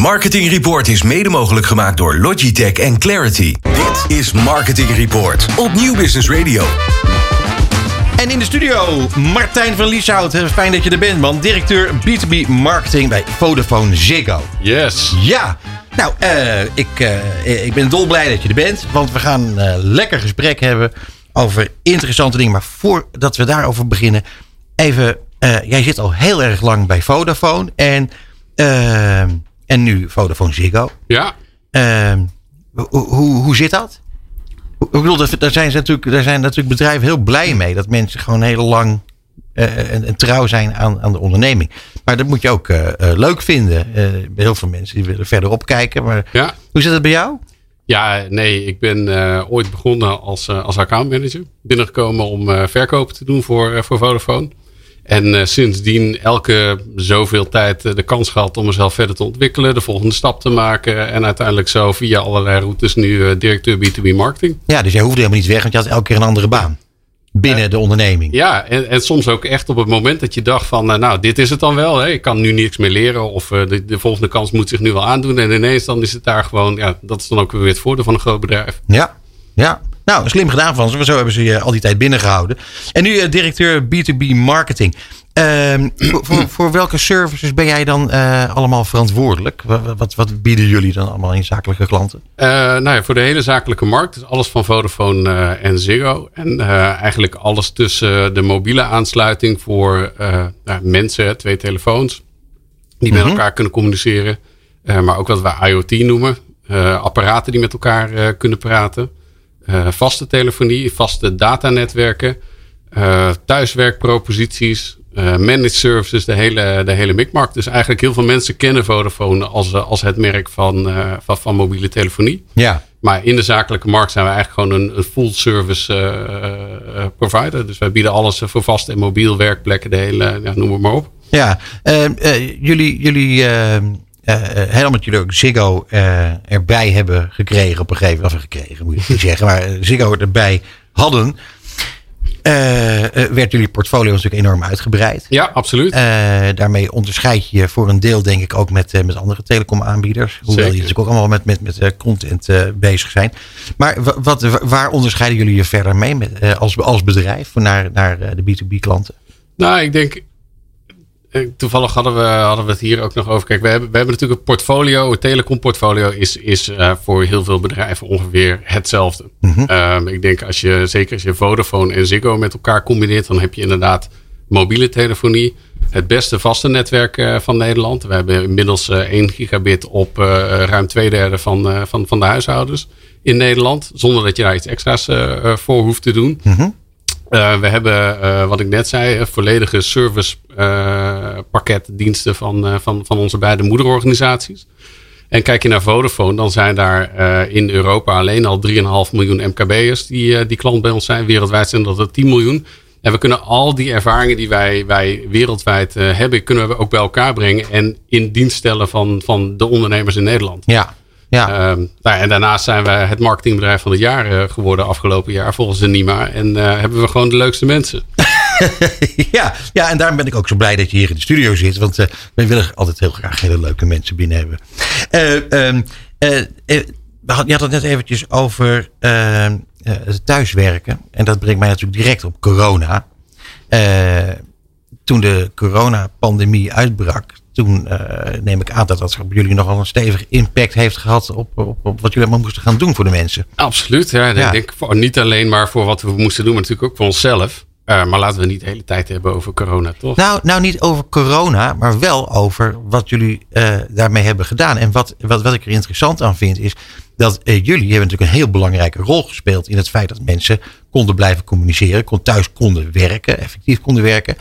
Marketing Report is mede mogelijk gemaakt door Logitech en Clarity. Dit is Marketing Report op Nieuw Business Radio. En in de studio Martijn van Lieshout. Fijn dat je er bent, man. Directeur B2B Marketing bij Vodafone Ziggo. Yes. Ja, nou, uh, ik, uh, ik ben dolblij dat je er bent. Want we gaan een uh, lekker gesprek hebben over interessante dingen. Maar voordat we daarover beginnen, even. jij zit al heel erg lang bij Vodafone. En, en nu Vodafone Ziggo. Ja. hoe, hoe zit dat? Ik bedoel, daar zijn, ze natuurlijk, daar zijn natuurlijk bedrijven heel blij mee. Dat mensen gewoon heel lang uh, en, en, trouw zijn aan, aan de onderneming. Maar dat moet je ook uh, uh, leuk vinden. heel veel mensen die willen verderop kijken. Maar ja. hoe zit het bij jou? Ja, nee, ik ben ooit begonnen als, als accountmanager. Binnengekomen om verkopen te doen voor, voor Vodafone. En sindsdien elke zoveel tijd de kans gehad om mezelf verder te ontwikkelen. De volgende stap te maken. En uiteindelijk zo via allerlei routes nu directeur B2B marketing. Ja, dus jij hoefde helemaal niet weg, want je had elke keer een andere baan binnen uh, de onderneming. Ja, en, en, soms ook echt op het moment dat je dacht van, uh, nou, dit is het dan wel. Hè? Ik kan nu niks meer leren of uh, de, de, volgende kans moet zich nu wel aandoen. En ineens dan is het daar gewoon, ja, dat is dan ook weer het voordeel van een groot bedrijf. Ja, ja. Nou, slim gedaan van ze. Zo hebben ze je al die tijd binnengehouden. En nu directeur B2B Marketing. Uh, voor, voor, welke services ben jij dan uh, allemaal verantwoordelijk? Wat, wat, wat, bieden jullie dan allemaal in zakelijke klanten? Uh, nou ja, voor de hele zakelijke markt. Dus alles van Vodafone uh, en Ziggo. En eigenlijk alles tussen de mobiele aansluiting voor nou, mensen, twee telefoons. Die met mm -hmm. elkaar kunnen communiceren. maar ook wat we IoT noemen. apparaten die met elkaar kunnen praten. Vaste telefonie, vaste datanetwerken. thuiswerkproposities. Uh, managed services, de hele, de hele mikmak. Dus eigenlijk heel veel mensen kennen Vodafone als, als het merk van, van, van, mobiele telefonie. Ja. Maar in de zakelijke markt zijn we eigenlijk gewoon een, een full service uh, provider. Dus wij bieden alles voor vast en mobiel werkplekken, de hele, ja, noem het maar op. Ja, jullie, jullie helemaal dat jullie ook Ziggo erbij hebben gekregen op een gegeven moment. Of gekregen moet je niet zeggen, maar Ziggo erbij hadden. Uh, werd jullie portfolio natuurlijk enorm uitgebreid. Ja, absoluut. Uh, daarmee onderscheid je voor een deel, denk ik, ook met, met andere telecomaanbieders. Hoewel Zeker. je natuurlijk ook allemaal met, met, met content bezig zijn. Maar wat, waar onderscheiden jullie je verder mee met, als, als bedrijf naar, naar de B2B klanten? Nou, ik denk. Toevallig hadden we, hadden we het hier ook nog over. Kijk, we hebben, we hebben natuurlijk een portfolio. Het telecomportfolio is, is uh, voor heel veel bedrijven ongeveer hetzelfde. Mhm. Mm -hmm. um, ik denk als je, zeker als je Vodafone en Ziggo met elkaar combineert, dan heb je inderdaad mobiele telefonie. Het beste vaste netwerk uh, van Nederland. We hebben inmiddels uh, 1 gigabit op ruim twee derde van, van, van de huishoudens in Nederland. Zonder dat je daar iets extra's voor hoeft te doen. Mm -hmm. Uh, we hebben, uh, wat ik net zei, volledige service uh, pakketdiensten van, van, van onze beide moederorganisaties. En kijk je naar Vodafone, dan zijn daar in Europa alleen al 3,5 miljoen MKB'ers die, die klant bij ons zijn. Wereldwijd zijn dat er 10 miljoen. En we kunnen al die ervaringen die wij, wij wereldwijd hebben, kunnen we ook bij elkaar brengen. En in dienst stellen van, van de ondernemers in Nederland. Ja, ja. Um, nou, en daarnaast zijn we het marketingbedrijf van het jaar uh, geworden afgelopen jaar volgens de NIMA. En uh, hebben we gewoon de leukste mensen. ja, ja, en daarom ben ik ook zo blij dat je hier in de studio zit. Want uh, wij willen altijd heel graag hele leuke mensen binnen hebben. Um, je had het net eventjes over ehm, het thuiswerken. En dat brengt mij natuurlijk direct op corona. toen de coronapandemie uitbrak, toen uh, neem ik aan dat dat op jullie nogal een stevige impact heeft gehad op, op, op wat jullie allemaal moesten gaan doen voor de mensen. Absoluut. Ja, ja. Ik denk voor, niet alleen maar voor wat we moesten doen, maar natuurlijk ook voor onszelf. Uh, maar laten we niet de hele tijd hebben over corona, toch? Nou, nou niet over corona, maar wel over wat jullie uh, daarmee hebben gedaan. En wat, wat, wat ik er interessant aan vind, is dat jullie hebben natuurlijk een heel belangrijke rol gespeeld in het feit dat mensen konden blijven communiceren, kon, thuis konden werken, effectief konden werken.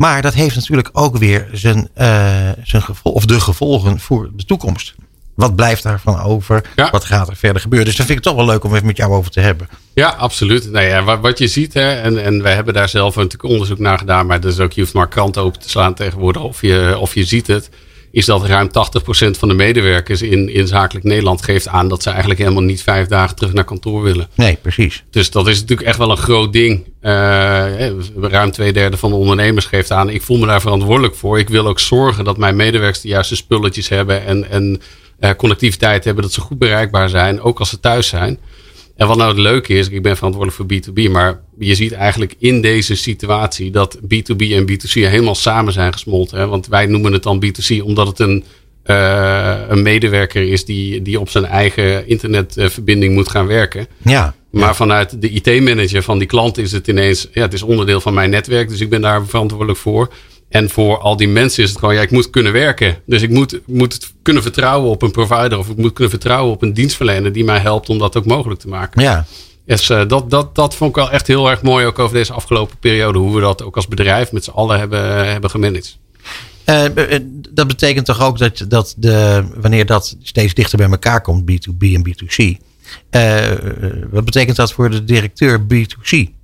Maar dat heeft natuurlijk ook weer zijn, uh, zijn gevolg, of de gevolgen voor de toekomst. Wat blijft daarvan over? Ja. Wat gaat er verder gebeuren? Dus dat vind ik toch wel leuk om even met jou over te hebben. Ja, absoluut. Nou ja, wat, wat je ziet, hè, en, en wij hebben daar zelf natuurlijk onderzoek naar gedaan, maar dus ook, je hoeft maar kranten open te slaan tegenwoordig of je, of je ziet het, is dat ruim 80% van de medewerkers in, in zakelijk Nederland geeft aan dat ze eigenlijk helemaal niet vijf dagen terug naar kantoor willen. Nee, precies. Dus dat is natuurlijk echt wel een groot ding. Uh, ruim twee derde van de ondernemers geeft aan, ik voel me daar verantwoordelijk voor. Ik wil ook zorgen dat mijn medewerkers de juiste spulletjes hebben en, en uh, connectiviteit hebben, dat ze goed bereikbaar zijn, ook als ze thuis zijn. En wat nou het leuke is, ik ben verantwoordelijk voor B2B, maar je ziet eigenlijk in deze situatie dat B2B en B2C helemaal samen zijn gesmolten. Hè? Want wij noemen het dan B2C omdat het een, uh, een medewerker is die, die op zijn eigen internetverbinding moet gaan werken. Ja. Maar vanuit de IT-manager van die klant is het ineens, ja, het is onderdeel van mijn netwerk, dus ik ben daar verantwoordelijk voor. En voor al die mensen is het gewoon, ja, ik moet kunnen werken. Dus ik moet, moet kunnen vertrouwen op een provider of ik moet kunnen vertrouwen op een dienstverlener die mij helpt om dat ook mogelijk te maken. Ja. Dus uh, dat, dat, dat vond ik wel echt heel erg mooi ook over deze afgelopen periode. Hoe we dat ook als bedrijf met z'n allen hebben, hebben gemanaged. Uh, dat betekent toch ook dat, dat de, wanneer dat steeds dichter bij elkaar komt, B2B en B2C. Uh, wat betekent dat voor de directeur B2C?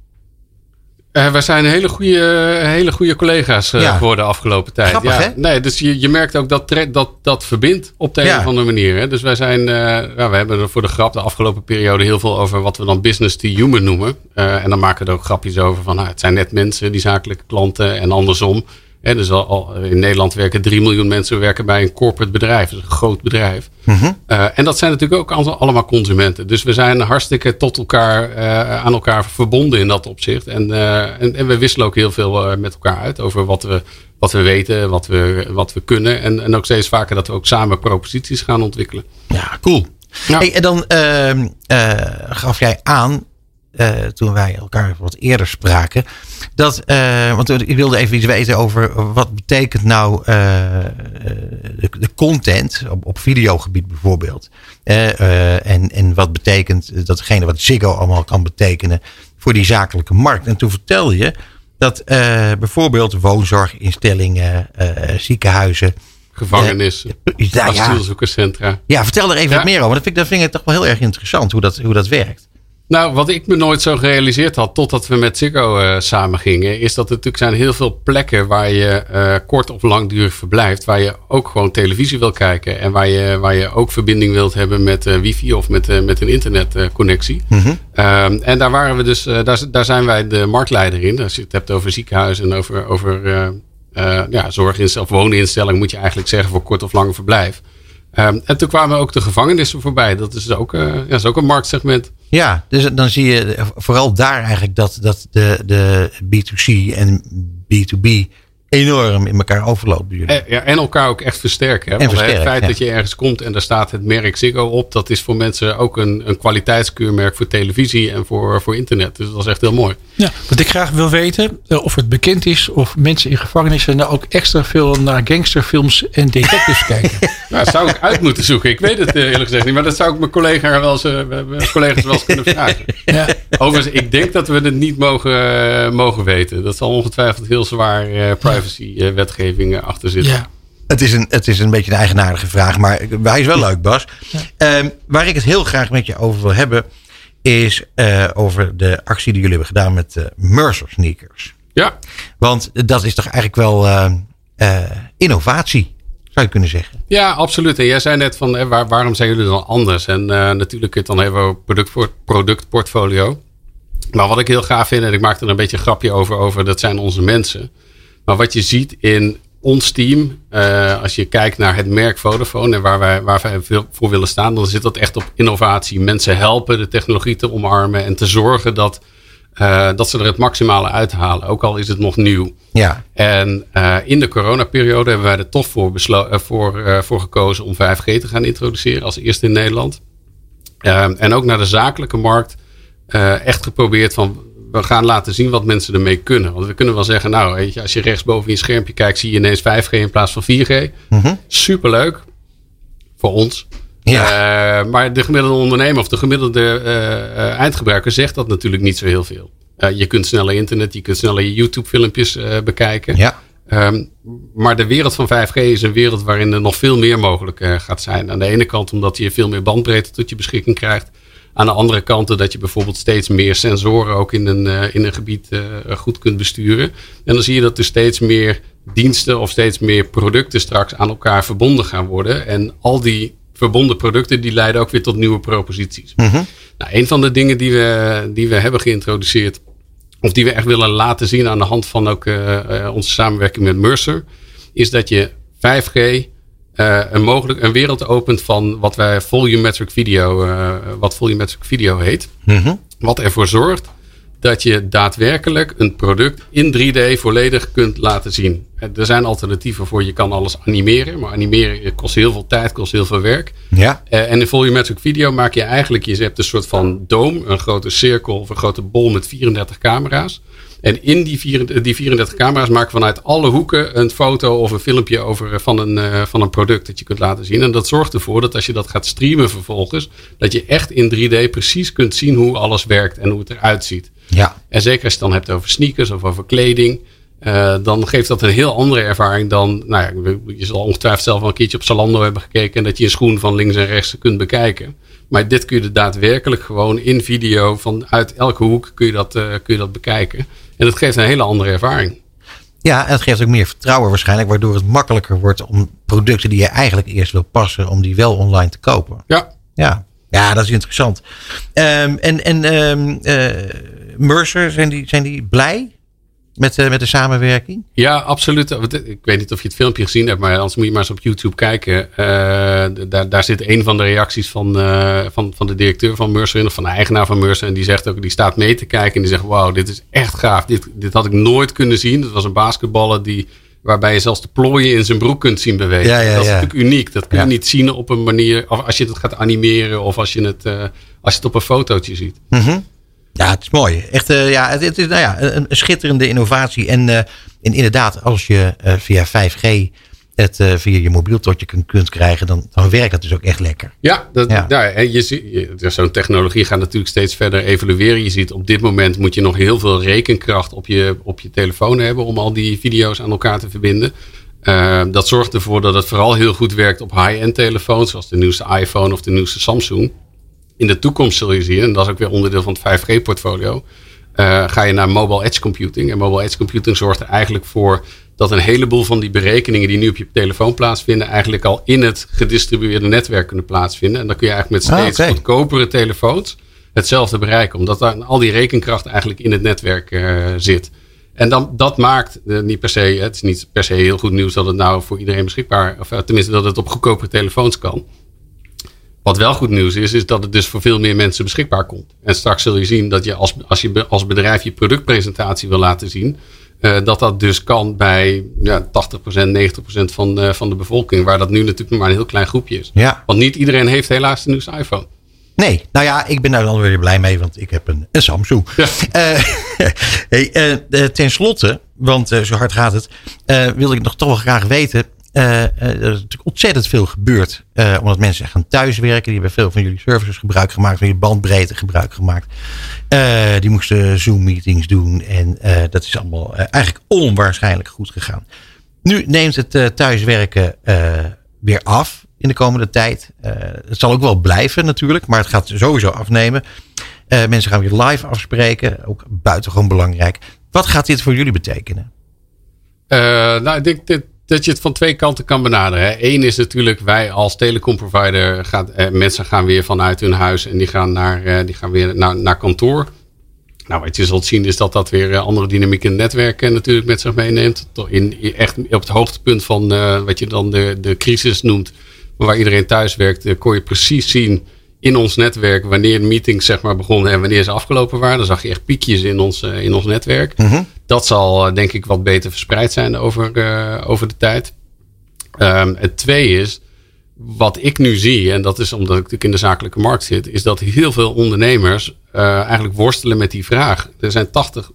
Uh, wij zijn hele goede, hele goede collega's uh, ja. geworden de afgelopen tijd. Grappig, ja. Nee, dus je, je merkt ook dat dat, dat verbindt op de ja. een of andere manier. Hè. Dus wij zijn, uh, we hebben er voor de grap de afgelopen periode heel veel over wat we dan business to human noemen. en dan maken we er ook grapjes over van nou, het zijn net mensen, die zakelijke klanten en andersom. Hè, dus al, al, in Nederland werken 3 miljoen mensen werken bij een corporate bedrijf, dus een groot bedrijf. Mm -hmm. en dat zijn natuurlijk ook allemaal consumenten. Dus we zijn hartstikke tot elkaar, aan elkaar verbonden in dat opzicht. En, en, en, we wisselen ook heel veel met elkaar uit over wat we, wat we weten, wat we, wat we kunnen. En, en ook steeds vaker dat we ook samen proposities gaan ontwikkelen. Ja, cool. Ja. Hey, en dan gaf jij aan toen wij elkaar wat eerder spraken. Dat, uh, want ik wilde even iets weten over wat betekent nou uh, de, de, content op, op videogebied bijvoorbeeld. en, en wat betekent datgene wat Ziggo allemaal kan betekenen voor die zakelijke markt. En toen vertelde je dat bijvoorbeeld woonzorginstellingen, ziekenhuizen. Gevangenissen, ja, asielzoekerscentra. Ja, vertel er even ja. wat meer over. Dat vind, ik, dat vind ik toch wel heel erg interessant hoe dat, hoe dat werkt. Nou, wat ik me nooit zo gerealiseerd had totdat we met Ziggo uh, samen gingen, is dat er natuurlijk zijn heel veel plekken waar je uh, kort of langdurig verblijft, waar je ook gewoon televisie wil kijken en waar je, waar je ook verbinding wilt hebben met uh, wifi of met, met een internetconnectie. Mm -hmm. en daar waren we dus, daar, daar zijn wij de marktleider in. Als je het hebt over ziekenhuizen en over, over ja, zorginstellingen of wooninstellingen, moet je eigenlijk zeggen voor kort of lang verblijf. Um, en toen kwamen ook de gevangenissen voorbij. Dat is ook, uh, ja, is ook een marktsegment. Ja, dus dan zie je vooral daar eigenlijk dat, dat de, de B2C en B2B enorm in elkaar overlopen. En, ja, en elkaar ook echt versterken. Hè? En versterken, het feit ja. dat je ergens komt en daar staat het merk Ziggo op, dat is voor mensen ook een, een kwaliteitskeurmerk voor televisie en voor, voor internet. Dus dat is echt heel mooi. Ja, wat ik graag wil weten, uh, of het bekend is of mensen in gevangenissen nou ook extra veel naar gangsterfilms en detectives kijken. Nou, dat zou ik uit moeten zoeken. Ik weet het uh, eerlijk gezegd niet, maar dat zou ik mijn collega wel eens, uh, collega's wel eens kunnen vragen. Ja. Overigens, ik denk dat we het niet mogen, mogen weten. Dat zal ongetwijfeld heel zwaar privacy-wetgeving achter zitten. Ja. Het is, een, het is een beetje een eigenaardige vraag, maar hij is wel leuk, Bas. Um, waar ik het heel graag met je over wil hebben, is uh, over de actie die jullie hebben gedaan met uh, Mercer sneakers. Ja. Want dat is toch eigenlijk wel uh, innovatie, zou je kunnen zeggen. Ja, absoluut. En jij zei net van hè, waar, waarom zijn jullie dan anders? En natuurlijk kun je het dan even over product, productportfolio. Maar wat ik heel gaaf vind, en ik maak er een beetje een grapje over, over dat zijn onze mensen. Maar wat je ziet in ons team, uh, als je kijkt naar het merk Vodafone en waar wij, waar wij veel voor willen staan, dan zit dat echt op innovatie. Mensen helpen de technologie te omarmen en te zorgen dat, uh, dat ze er het maximale uithalen, ook al is het nog nieuw. Ja. En uh, in de coronaperiode hebben wij er toch voor, voor, voor gekozen om 5G te gaan introduceren als eerste in Nederland. en ook naar de zakelijke markt echt geprobeerd van we gaan laten zien wat mensen ermee kunnen. Want we kunnen wel zeggen, nou, weet je, als je rechtsboven je schermpje kijkt, zie je ineens 5G in plaats van 4G. Mm -hmm. Superleuk. Voor ons. Ja. Uh, maar de gemiddelde ondernemer of de gemiddelde uh, uh, eindgebruiker zegt dat natuurlijk niet zo heel veel. je kunt sneller internet, je kunt sneller je YouTube filmpjes bekijken. Ja. Um, maar de wereld van 5G is een wereld waarin er nog veel meer mogelijk gaat zijn. Aan de ene kant omdat je veel meer bandbreedte tot je beschikking krijgt. Aan de andere kant dat je bijvoorbeeld steeds meer sensoren ook in een, uh, in een gebied uh, goed kunt besturen. En dan zie je dat er steeds meer diensten of steeds meer producten straks aan elkaar verbonden gaan worden. En al die verbonden producten die leiden ook weer tot nieuwe proposities. Mhm. Nou, een van de dingen die we, die we hebben geïntroduceerd, of die we echt willen laten zien aan de hand van ook uh, onze samenwerking met Mercer, is dat je 5G uh, een, mogelijk, een wereld opent van wat wij volumetric video, wat volumetric video heet. Mhm. Wat ervoor zorgt dat je daadwerkelijk een product in 3D volledig kunt laten zien. Er zijn alternatieven voor. Je kan alles animeren. Maar animeren kost heel veel tijd, kost heel veel werk. Ja. Uh, en in volumetric video maak je eigenlijk... Je hebt een soort van doom, een grote cirkel of een grote bol met 34 camera's. En in die, vier, die 34 camera's maken vanuit alle hoeken een foto of een filmpje over van een, uh, van een product dat je kunt laten zien. En dat zorgt ervoor dat als je dat gaat streamen vervolgens, dat je echt in 3D precies kunt zien hoe alles werkt en hoe het eruit ziet. Ja. En zeker als je het dan hebt over sneakers of over kleding. Uh, dan geeft dat een heel andere ervaring dan. Nou ja, je zal ongetwijfeld zelf wel een keertje op Zalando hebben gekeken. En dat je een schoen van links en rechts kunt bekijken. Maar dit kun je daadwerkelijk gewoon in video. Vanuit elke hoek kun je dat, uh, kun je dat bekijken. En dat geeft een hele andere ervaring. Ja, en het geeft ook meer vertrouwen waarschijnlijk. Waardoor het makkelijker wordt om producten die je eigenlijk eerst wil passen. Om die wel online te kopen. Ja. Ja, ja dat is interessant. Um, en en um, uh, Mercer, zijn die, zijn die blij met, uh, met de samenwerking? Ja, absoluut. Ik weet niet of je het filmpje gezien hebt, maar anders moet je maar eens op YouTube kijken. Uh, daar, daar zit een van de reacties van, van, van de directeur van Mercer in, of van de eigenaar van Mercer. En die zegt ook, die staat mee te kijken en die zegt: Wauw, dit is echt gaaf. Dit, dit had ik nooit kunnen zien. Het was een basketballer die. Waarbij je zelfs de plooien in zijn broek kunt zien bewegen. Ja, ja, dat is ja. natuurlijk uniek. Dat kun je niet zien op een manier. Of als je het gaat animeren. Of als je het, uh, als je het op een fotootje ziet. Mm -hmm. Ja, het is mooi. Echt, uh, ja, het, het, is nou ja, een, een schitterende innovatie. En, uh, en inderdaad, als je uh, via 5G het via je mobiel tot je kunt, kunt krijgen, dan, dan werkt het dus ook echt lekker. Ja, dat, ja. ja en je ziet, zo'n technologie gaat natuurlijk steeds verder evolueren. Je ziet op dit moment moet je nog heel veel rekenkracht op je, op je telefoon hebben om al die video's aan elkaar te verbinden. Dat zorgt ervoor dat het vooral heel goed werkt op high-end telefoons, zoals de nieuwste iPhone of de nieuwste Samsung in de toekomst zul je zien, en dat is ook weer onderdeel van het 5G-portfolio, uh, ga je naar mobile edge computing. En mobile edge computing zorgt er eigenlijk voor dat een heleboel van die berekeningen die nu op je telefoon plaatsvinden, eigenlijk al in het gedistribueerde netwerk kunnen plaatsvinden. En dan kun je eigenlijk met steeds ah, okay. goedkopere telefoons hetzelfde bereiken, omdat daar al die rekenkracht eigenlijk in het netwerk uh, zit. En dan, dat maakt uh, niet per se, het is niet per se heel goed nieuws dat het nou voor iedereen beschikbaar, of tenminste dat het op goedkopere telefoons kan. Wat wel goed nieuws is, is dat het dus voor veel meer mensen beschikbaar komt. En straks zul je zien dat je als, als je als bedrijf je productpresentatie wil laten zien, uh, dat dat dus kan bij ja, 80%, 90% van, uh, van de bevolking. Waar dat nu natuurlijk maar een heel klein groepje is. Ja. Want niet iedereen heeft helaas de nieuwste iPhone. Nee, nou ja, ik ben daar dan weer blij mee, want ik heb een, een Samsung. Ja. Uh, hey, ten slotte, want zo hard gaat het, wil ik nog toch wel graag weten. Uh, uh, er is natuurlijk ontzettend veel gebeurd. Uh, omdat mensen gaan thuiswerken. Die hebben veel van jullie services gebruik gemaakt. Van jullie bandbreedte gebruik gemaakt. die moesten Zoom meetings doen. En dat is allemaal eigenlijk onwaarschijnlijk goed gegaan. Nu neemt het thuiswerken weer af in de komende tijd. het zal ook wel blijven natuurlijk. Maar het gaat sowieso afnemen. mensen gaan weer live afspreken. Ook buitengewoon belangrijk. Wat gaat dit voor jullie betekenen? nou, ik dat dat je het van twee kanten kan benaderen. Eén is natuurlijk, wij als telecomprovider, gaat, eh, mensen gaan weer vanuit hun huis en die gaan, naar, eh, die gaan weer naar, naar kantoor. Nou, wat je zult zien is dat dat weer andere dynamiek in het eh, natuurlijk met zich meeneemt. In, echt op het hoogtepunt van uh, wat je dan de, de crisis noemt, waar iedereen thuis werkt, kon je precies zien in ons netwerk wanneer meetings zeg maar begonnen en wanneer ze afgelopen waren. Dan zag je echt piekjes in ons, in ons netwerk. Mm. Dat zal uh, denk ik wat beter verspreid zijn over, uh, over de tijd. Um, het twee is, wat ik nu zie, en dat is omdat ik natuurlijk in de zakelijke markt zit, is dat heel veel ondernemers eigenlijk worstelen met die vraag. Er zijn 80, 80%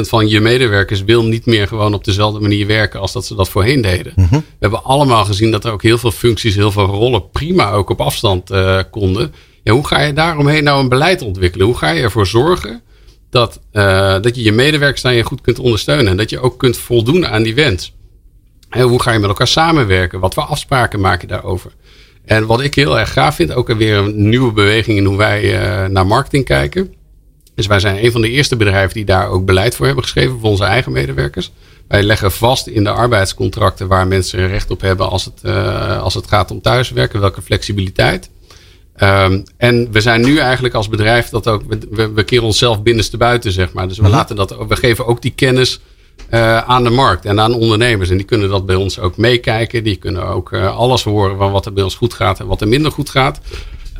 van je medewerkers wil niet meer gewoon op dezelfde manier werken als dat ze dat voorheen deden. Mm -hmm. We hebben allemaal gezien dat er ook heel veel functies, heel veel rollen prima ook op afstand konden. Ja, hoe ga je daaromheen nou een beleid ontwikkelen? Hoe ga je ervoor zorgen dat, uh, dat je je medewerkers daarin goed kunt ondersteunen? En dat je ook kunt voldoen aan die wens? En hoe ga je met elkaar samenwerken? Wat voor afspraken maak je daarover? En wat ik heel erg gaaf vind, ook weer een nieuwe beweging in hoe wij uh, naar marketing kijken. Dus wij zijn een van de eerste bedrijven die daar ook beleid voor hebben geschreven voor onze eigen medewerkers. Wij leggen vast in de arbeidscontracten waar mensen recht op hebben als het, uh, als het gaat om thuiswerken, welke flexibiliteit. Um, en we zijn nu eigenlijk als bedrijf dat ook, we, we keren onszelf binnenste buiten, zeg maar. Dus we, mm laten dat, we geven ook die kennis uh, aan de markt en aan ondernemers. En die kunnen dat bij ons ook meekijken. Die kunnen ook uh, alles horen van wat er bij ons goed gaat en wat er minder goed gaat.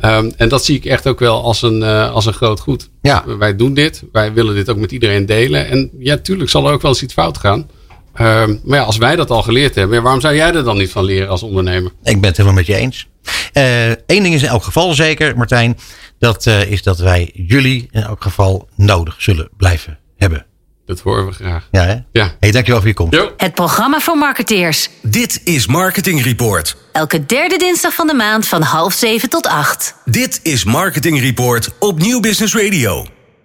Um, en dat zie ik echt ook wel als een, uh, als een groot goed. Ja. Wij doen dit. Wij willen dit ook met iedereen delen. En ja, tuurlijk zal er ook wel eens iets fout gaan. Um, maar ja, als wij dat al geleerd hebben, waarom zou jij er dan niet van leren als ondernemer? Ik ben het helemaal met je eens. Eén ding is in elk geval zeker, Martijn. Dat is dat wij jullie in elk geval nodig zullen blijven hebben. Dat horen we graag. Ja, hè? Ja. Hey, dankjewel voor je komst. Het programma voor marketeers. Dit is Marketing Report. Elke derde dinsdag van de maand van half zeven tot acht. Dit is Marketing Report op Nieuw Business Radio.